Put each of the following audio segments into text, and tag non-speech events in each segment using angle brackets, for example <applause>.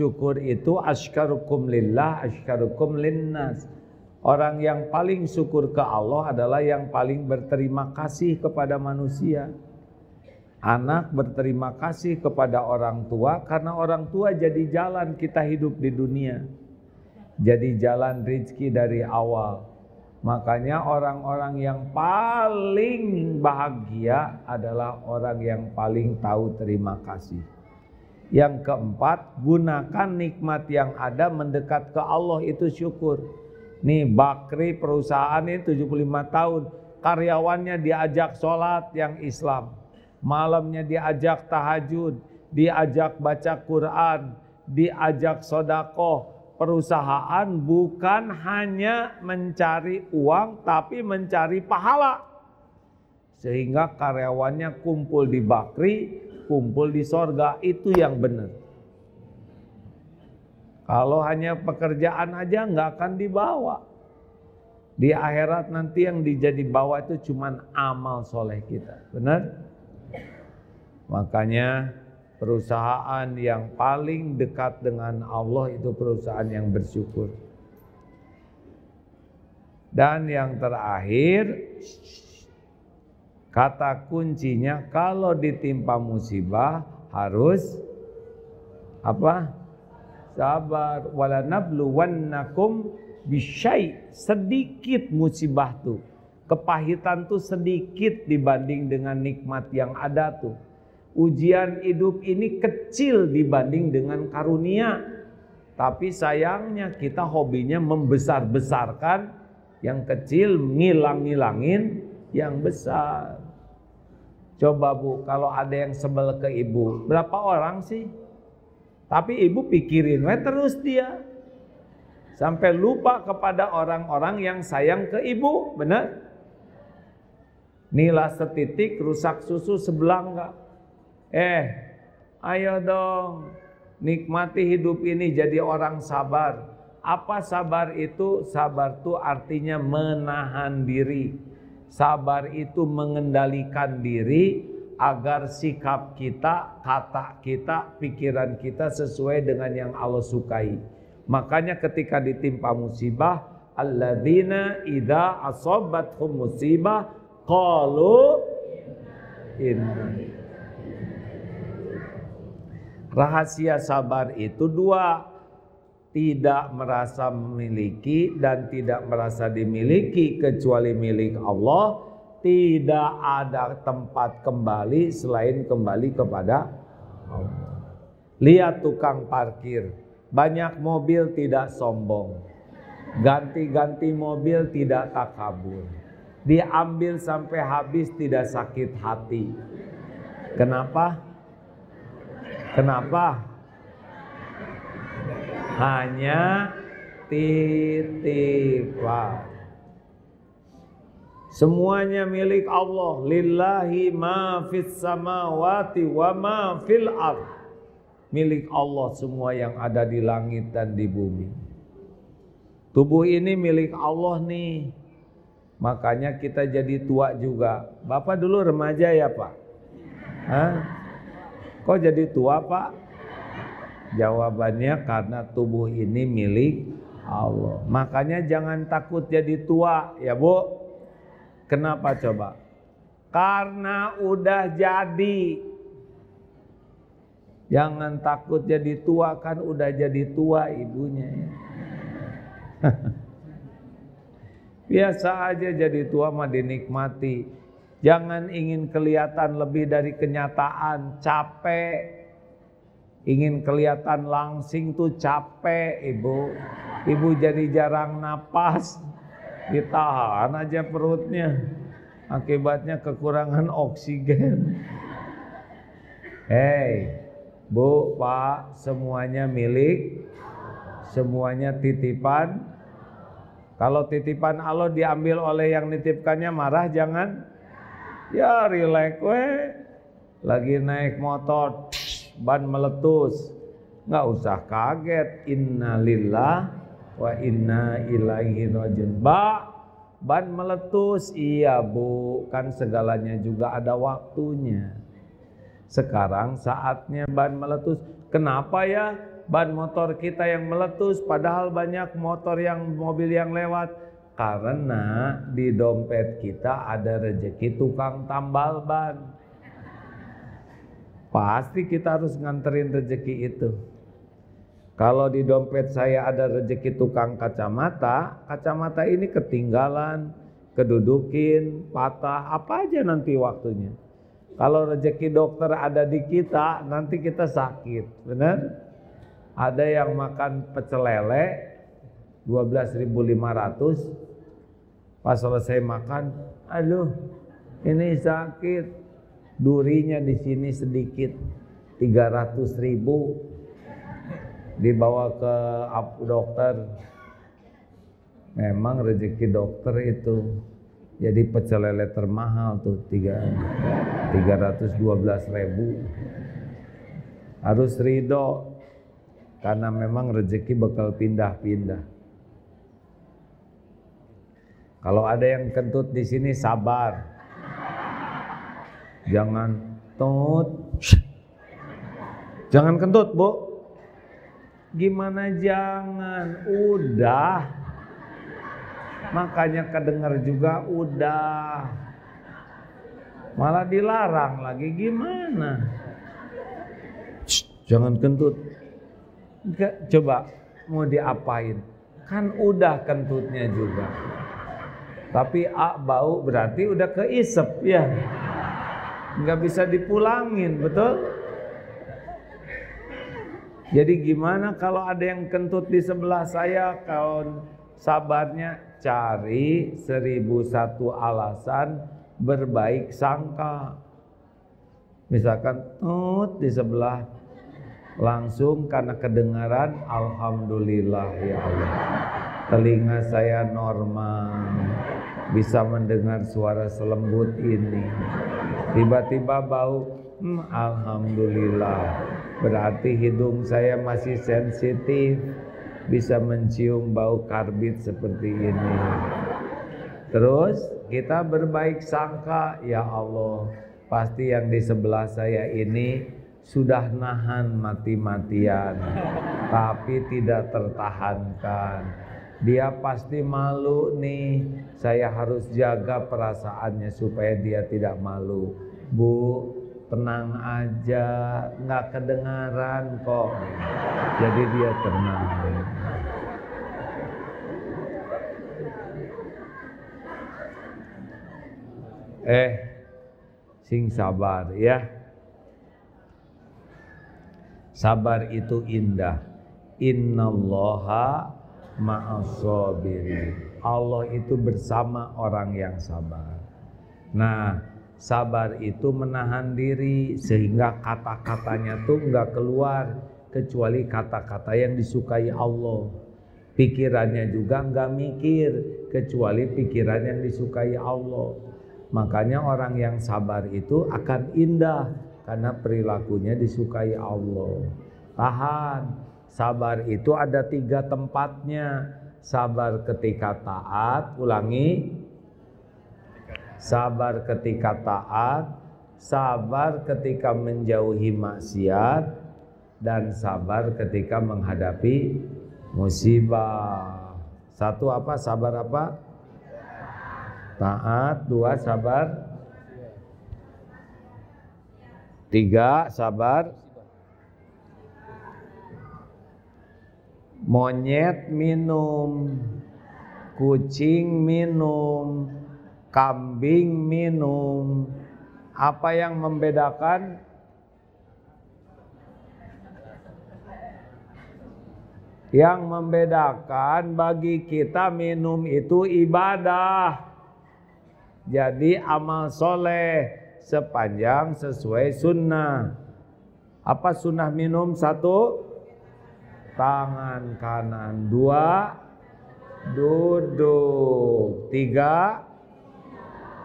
syukur itu asykarukum lillah asykarukum linnas. Orang yang paling syukur ke Allah adalah yang paling berterima kasih kepada manusia. Anak berterima kasih kepada orang tua karena orang tua jadi jalan kita hidup di dunia. Jadi jalan rizki dari awal. Makanya orang-orang yang paling bahagia adalah orang yang paling tahu terima kasih. Yang keempat, gunakan nikmat yang ada mendekat ke Allah itu syukur. Nih Bakri perusahaan ini 75 tahun, karyawannya diajak sholat yang Islam. Malamnya diajak tahajud, diajak baca Quran, diajak sodakoh, perusahaan bukan hanya mencari uang tapi mencari pahala. Sehingga karyawannya kumpul di bakri, kumpul di sorga, itu yang benar. Kalau hanya pekerjaan aja nggak akan dibawa. Di akhirat nanti yang dijadi bawa itu cuma amal soleh kita. Benar? Makanya Perusahaan yang paling dekat dengan Allah itu perusahaan yang bersyukur. Dan yang terakhir, kata kuncinya kalau ditimpa musibah harus apa? Sabar. Wala nabluwannakum bisyai. Sedikit musibah tuh. Kepahitan tuh sedikit dibanding dengan nikmat yang ada tuh Ujian hidup ini kecil dibanding dengan karunia. Tapi sayangnya kita hobinya membesar-besarkan yang kecil ngilang-ngilangin yang besar. Coba Bu, kalau ada yang sebel ke ibu, berapa orang sih? Tapi ibu pikirin we terus dia. Sampai lupa kepada orang-orang yang sayang ke ibu, benar? Nila setitik rusak susu sebelah enggak? Eh, ayo dong, nikmati hidup ini jadi orang sabar. Apa sabar itu? Sabar itu artinya menahan diri. Sabar itu mengendalikan diri agar sikap kita, kata kita, pikiran kita sesuai dengan yang Allah sukai. Makanya ketika ditimpa musibah, alladzina idza asabathum musibah qalu inna Rahasia sabar itu dua, tidak merasa memiliki dan tidak merasa dimiliki kecuali milik Allah, tidak ada tempat kembali selain kembali kepada Allah. Lihat tukang parkir, banyak mobil tidak sombong. Ganti-ganti mobil tidak takabur. Diambil sampai habis tidak sakit hati. Kenapa? Kenapa? Hanya titipan. Semuanya milik Allah. Lillahi ma fis samawati wa ma fil ard. Milik Allah semua yang ada di langit dan di bumi. Tubuh ini milik Allah nih. Makanya kita jadi tua juga. Bapak dulu remaja ya Pak? Hah? Kok jadi tua pak? Jawabannya karena tubuh ini milik Allah. Makanya jangan takut jadi tua ya bu. Kenapa coba? Karena udah jadi. Jangan takut jadi tua kan udah jadi tua ibunya ya. <laughs> Biasa aja jadi tua mah dinikmati. Jangan ingin kelihatan lebih dari kenyataan, capek. Ingin kelihatan langsing tuh capek, Ibu. Ibu jadi jarang napas. Ditahan aja perutnya. Akibatnya kekurangan oksigen. Hei, Bu, Pak, semuanya milik, semuanya titipan. Kalau titipan Allah diambil oleh yang nitipkannya marah jangan Ya relax we. Lagi naik motor, ban meletus. Nggak usah kaget. Innalillah wa inna ilaihi rajiun. Ba, ban meletus. Iya bu, kan segalanya juga ada waktunya. Sekarang saatnya ban meletus. Kenapa ya? ban motor kita yang meletus padahal banyak motor yang mobil yang lewat karena di dompet kita ada rezeki tukang tambal ban pasti kita harus nganterin rezeki itu. Kalau di dompet saya ada rezeki tukang kacamata kacamata ini ketinggalan kedudukin patah apa aja nanti waktunya. Kalau rezeki dokter ada di kita nanti kita sakit benar? Ada yang makan pecel lele 12.500 pas selesai makan aduh ini sakit durinya di sini sedikit 300 ribu dibawa ke dokter memang rezeki dokter itu jadi pecel lele termahal tuh 3, 312 ribu harus ridho karena memang rezeki bakal pindah-pindah. Kalau ada yang kentut di sini sabar. Jangan tut. Jangan kentut, Bu. Gimana jangan? Udah. Makanya kedengar juga udah. Malah dilarang lagi gimana? jangan kentut. Enggak, coba mau diapain? Kan udah kentutnya juga. Tapi a bau berarti udah keisep ya. Enggak bisa dipulangin, betul? Jadi gimana kalau ada yang kentut di sebelah saya kalau sabarnya cari seribu satu alasan berbaik sangka. Misalkan tut di sebelah langsung karena kedengaran alhamdulillah ya Allah. Telinga saya normal bisa mendengar suara selembut ini. Tiba-tiba bau hmm, alhamdulillah. Berarti hidung saya masih sensitif bisa mencium bau karbit seperti ini. Terus kita berbaik sangka ya Allah pasti yang di sebelah saya ini sudah nahan mati-matian tapi tidak tertahankan. Dia pasti malu nih. Saya harus jaga perasaannya supaya dia tidak malu. Bu tenang aja. Nggak kedengaran kok. Jadi dia tenang. Eh sing sabar ya Sabar itu indah. Innallaha ma'asabirin. Allah itu bersama orang yang sabar. Nah, sabar itu menahan diri sehingga kata-katanya tuh nggak keluar kecuali kata-kata yang disukai Allah. Pikirannya juga nggak mikir kecuali pikiran yang disukai Allah. Makanya orang yang sabar itu akan indah karena perilakunya disukai Allah. Tahan, sabar itu ada tiga tempatnya. Sabar ketika taat, ulangi. Sabar ketika taat, sabar ketika menjauhi maksiat, dan sabar ketika menghadapi musibah. Satu apa? Sabar apa? Taat, dua sabar Tiga, sabar. Monyet minum, kucing minum, kambing minum. Apa yang membedakan? Yang membedakan bagi kita minum itu ibadah. Jadi amal soleh sepanjang sesuai sunnah. Apa sunnah minum? Satu, tangan kanan. Dua, duduk. Tiga,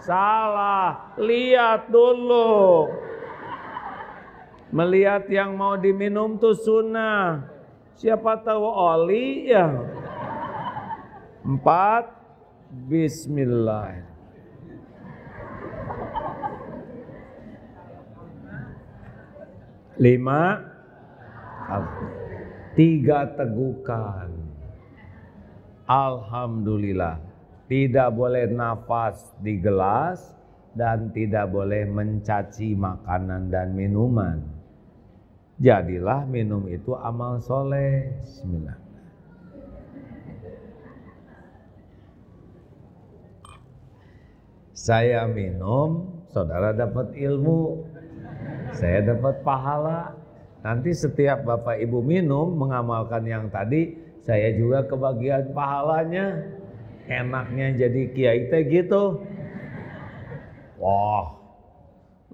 salah. Lihat dulu. Melihat yang mau diminum tuh sunnah. Siapa tahu oli ya. Empat, Bismillah. Lima tiga tegukan. Alhamdulillah, tidak boleh nafas di gelas dan tidak boleh mencaci makanan dan minuman. Jadilah minum itu amal soleh. Bismillah. Saya minum, saudara dapat ilmu, saya dapat pahala. Nanti setiap Bapak Ibu minum mengamalkan yang tadi, saya juga kebagian pahalanya. Enaknya jadi kiai teh gitu. Wah,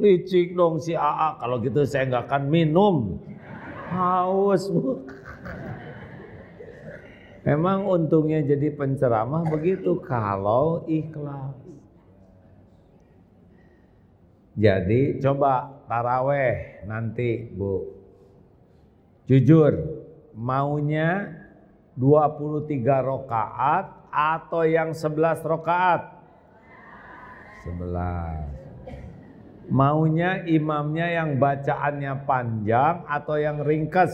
licik dong si AA. Kalau gitu saya nggak akan minum. Haus bu. Memang untungnya jadi penceramah begitu kalau ikhlas. Jadi coba taraweh nanti Bu. Jujur, maunya 23 rokaat atau yang 11 rokaat? 11. Maunya imamnya yang bacaannya panjang atau yang ringkas?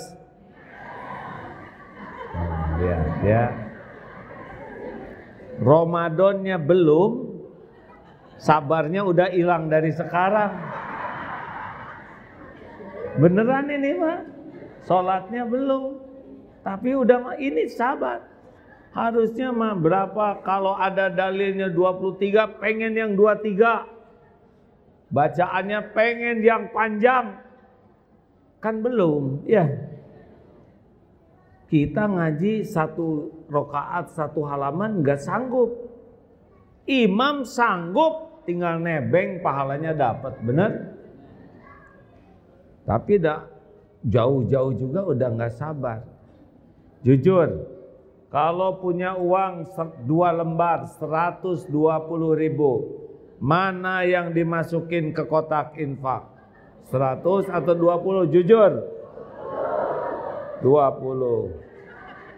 Ya, ya. Ramadannya belum, Sabarnya udah hilang dari sekarang. Beneran ini mah. Sholatnya belum. Tapi udah mah ini sabar. Harusnya mah berapa kalau ada dalilnya 23 pengen yang 23. Bacaannya pengen yang panjang. Kan belum, ya. Kita ngaji satu rokaat satu halaman nggak sanggup. Imam sanggup tinggal nebeng pahalanya dapat, benar? Tapi dah jauh-jauh juga udah nggak sabar. Jujur, kalau punya uang dua lembar 120 ribu, mana yang dimasukin ke kotak infak? 100 atau 20? Jujur. 20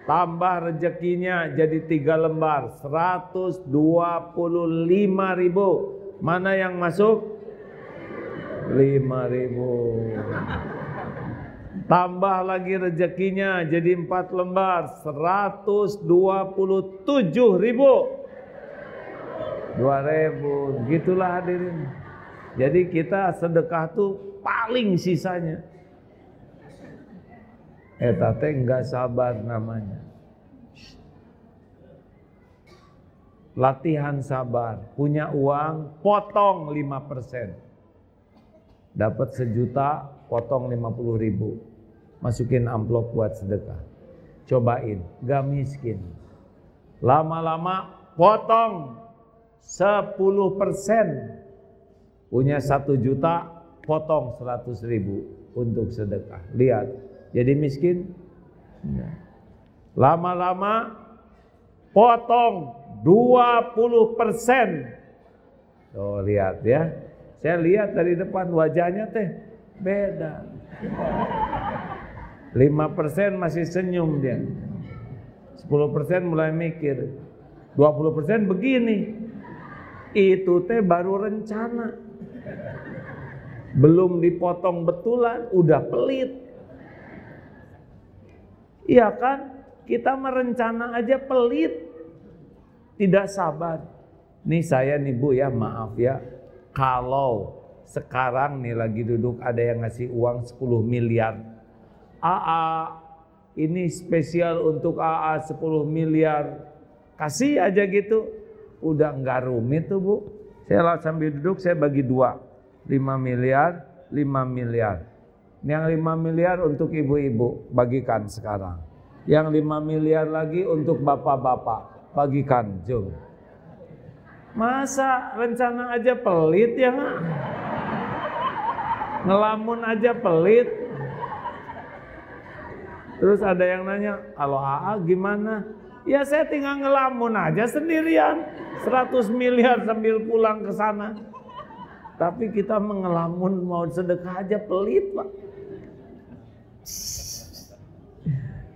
tambah rezekinya jadi tiga lembar 125 ribu mana yang masuk 5 ribu tambah lagi rezekinya jadi empat lembar 127 ribu 2 ribu gitulah hadirin jadi kita sedekah tuh paling sisanya Eta teh enggak sabar namanya. Latihan sabar, punya uang, potong 5%. Dapat sejuta, potong 50 ribu. Masukin amplop buat sedekah. Cobain, gak miskin. Lama-lama potong 10%. Punya satu juta, potong 100 ribu untuk sedekah. Lihat, jadi miskin. Lama-lama potong 20 persen. Oh lihat ya. Saya lihat dari depan wajahnya teh beda. 5 persen masih senyum dia. 10 persen mulai mikir. 20 persen begini. Itu teh baru rencana. Belum dipotong betulan, udah pelit. Iya kan? Kita merencana aja pelit. Tidak sabar. Nih saya nih Bu ya, maaf ya. Kalau sekarang nih lagi duduk ada yang ngasih uang 10 miliar. AA ini spesial untuk AA 10 miliar. Kasih aja gitu. Udah nggak rumit tuh Bu. Saya sambil duduk saya bagi dua. 5 miliar, 5 miliar. Yang 5 miliar untuk ibu-ibu, bagikan sekarang. Yang 5 miliar lagi untuk bapak-bapak, bagikan. Jom. Masa rencana aja pelit ya nggak? Ngelamun aja pelit. Terus ada yang nanya, kalau AA gimana? Ya saya tinggal ngelamun aja sendirian. 100 miliar sambil pulang ke sana. Tapi kita mengelamun mau sedekah aja pelit pak.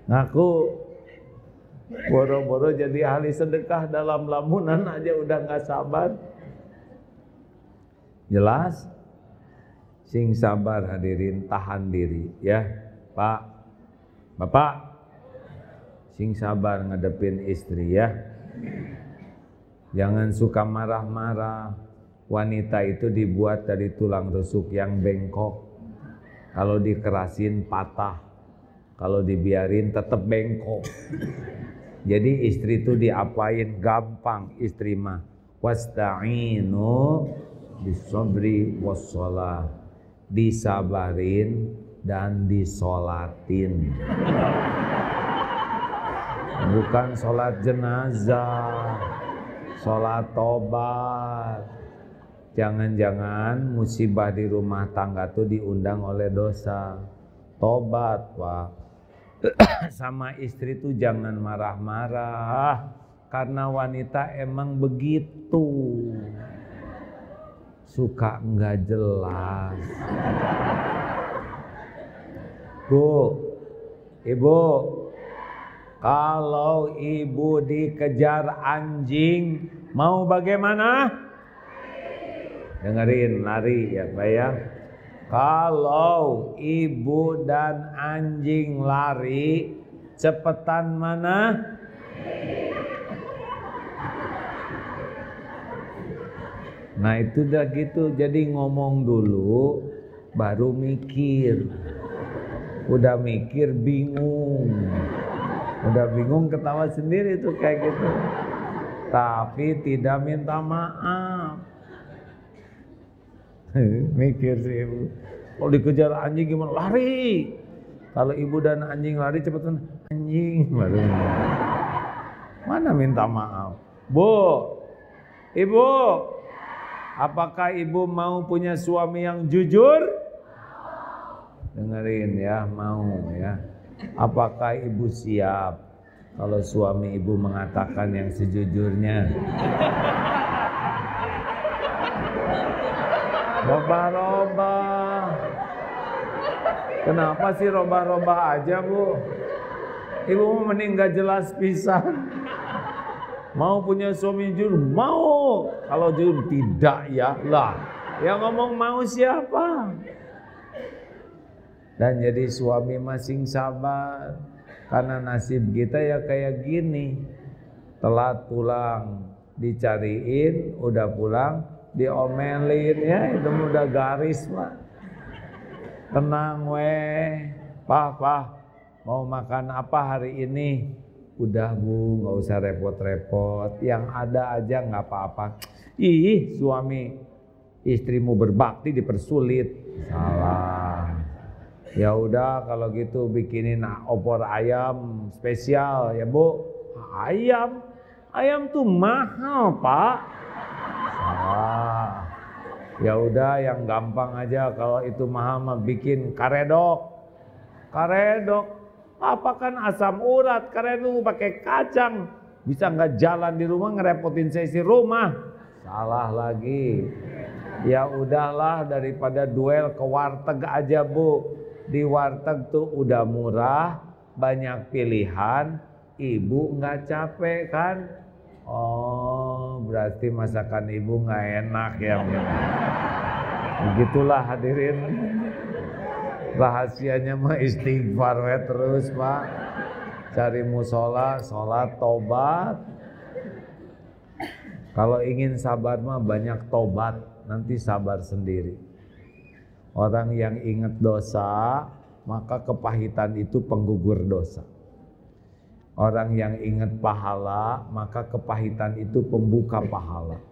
Ngaku boro-boro jadi ahli sedekah dalam lamunan aja udah nggak sabar. Jelas? Sing sabar hadirin tahan diri ya. Pak, Bapak sing sabar ngadepin istri ya. Jangan suka marah-marah. Wanita itu dibuat dari tulang rusuk yang bengkok. Kalau dikerasin patah. Kalau dibiarin tetap bengkok. Jadi istri itu diapain gampang istri mah. Wasta'inu bisobri wassalah. Disabarin dan disolatin. Bukan sholat jenazah, sholat tobat. Jangan-jangan musibah di rumah tangga tuh diundang oleh dosa. Tobat, Pak. Sama istri tuh jangan marah-marah. Karena wanita emang begitu. Suka nggak jelas. Bu, ibu, kalau ibu dikejar anjing, mau bagaimana? Dengerin lari ya ya. Kalau ibu dan anjing lari, cepetan mana? Nah itu udah gitu, jadi ngomong dulu, baru mikir. Udah mikir bingung. Udah bingung ketawa sendiri tuh kayak gitu. Tapi tidak minta maaf. <laughs> Mikir sih ibu. Kalau dikejar anjing gimana? Lari. Kalau ibu dan anjing lari cepetan anjing. <laughs> Baru. Mana minta maaf? Bu, ibu, apakah ibu mau punya suami yang jujur? Dengerin ya, mau ya. Apakah ibu siap kalau suami ibu mengatakan yang sejujurnya? Roba-roba. Kenapa sih roba-roba aja bu? Ibu mau meninggal jelas pisan. Mau punya suami jujur? Mau. Kalau jujur tidak ya lah. Yang ngomong mau siapa? Dan jadi suami masing sabar. Karena nasib kita ya kayak gini. Telat pulang, dicariin, udah pulang, diomelin ya itu udah garis pak. Tenang weh. Pak pak mau makan apa hari ini? Udah bu nggak usah repot-repot. Yang ada aja nggak apa-apa. Ih suami istrimu berbakti dipersulit. Salah. Ya udah kalau gitu bikinin opor ayam spesial ya bu. Ayam? Ayam tuh mahal pak ya udah yang gampang aja. Kalau itu mahal mah bikin karedok. Karedok. Apa kan asam urat karedok pakai kacang. Bisa nggak jalan di rumah ngerepotin sesi rumah? Salah lagi. Ya udahlah daripada duel ke warteg aja bu. Di warteg tuh udah murah banyak pilihan. Ibu nggak capek kan? Oh, berarti masakan ibu nggak enak ya. Begitulah hadirin. Rahasianya mah istighfar we terus, Pak. Cari musola, sholat, tobat. Kalau ingin sabar mah banyak tobat, nanti sabar sendiri. Orang yang ingat dosa, maka kepahitan itu penggugur dosa. Orang yang ingat pahala, maka kepahitan itu pembuka pahala.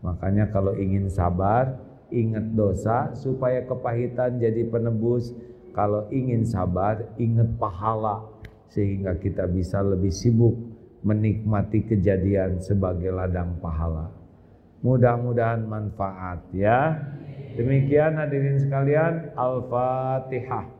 Makanya kalau ingin sabar, ingat dosa supaya kepahitan jadi penebus. Kalau ingin sabar, ingat pahala sehingga kita bisa lebih sibuk menikmati kejadian sebagai ladang pahala. Mudah-mudahan manfaat ya. Demikian hadirin sekalian, Al-Fatihah.